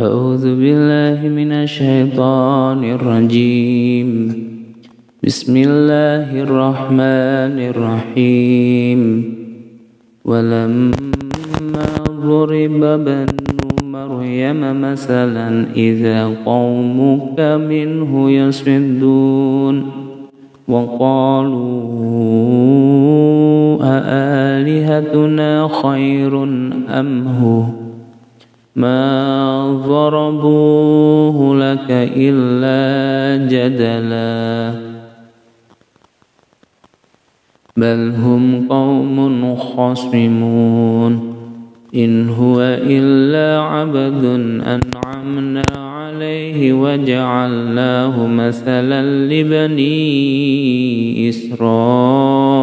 أعوذ بالله من الشيطان الرجيم. بسم الله الرحمن الرحيم. ولما ضرب ابن مريم مثلا إذا قومك منه يصدون وقالوا أآلهتنا خير أم هو؟ ما ضربوه لك إلا جدلا بل هم قوم خصمون إن هو إلا عبد أنعمنا عليه وجعلناه مثلا لبني إسرائيل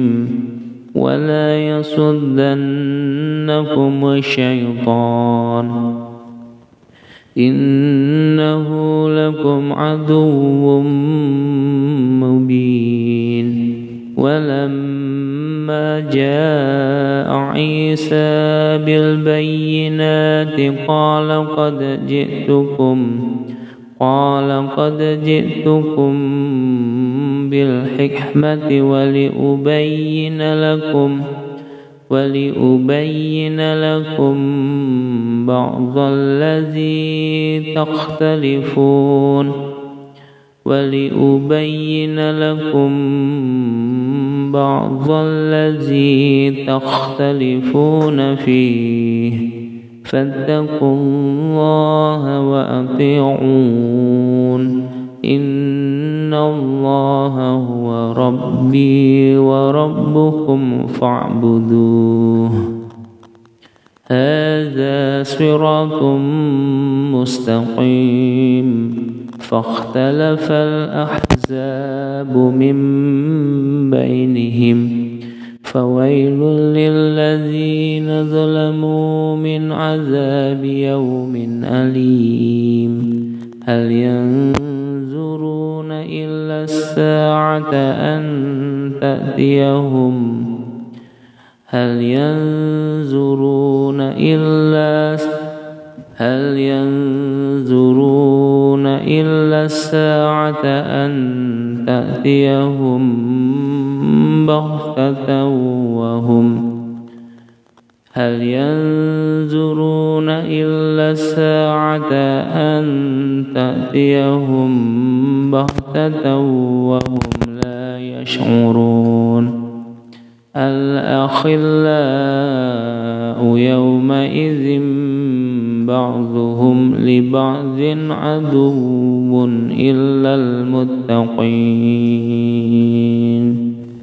ولا يصدنكم الشيطان. إنه لكم عدو مبين. ولما جاء عيسى بالبينات قال قد جئتكم قال قد جئتكم بالحكمة ولأبين لكم ولأبين لكم بعض الذي تختلفون. ولأبين لكم بعض الذي تختلفون فيه. فاتقوا الله وأطيعون. ربي وربكم فاعبدوه. هذا صراط مستقيم. فاختلف الأحزاب من بينهم. فويل للذين ظلموا من عذاب يوم أليم. هل إلا الساعة أن تأتيهم هل ينظرون إلا هل ينظرون إلا الساعة أن تأتيهم بغتة وهم هل ينظرون إلا الساعة أن تأتيهم بغتة وهم لا يشعرون الأخلاء يومئذ بعضهم لبعض عدو إلا المتقين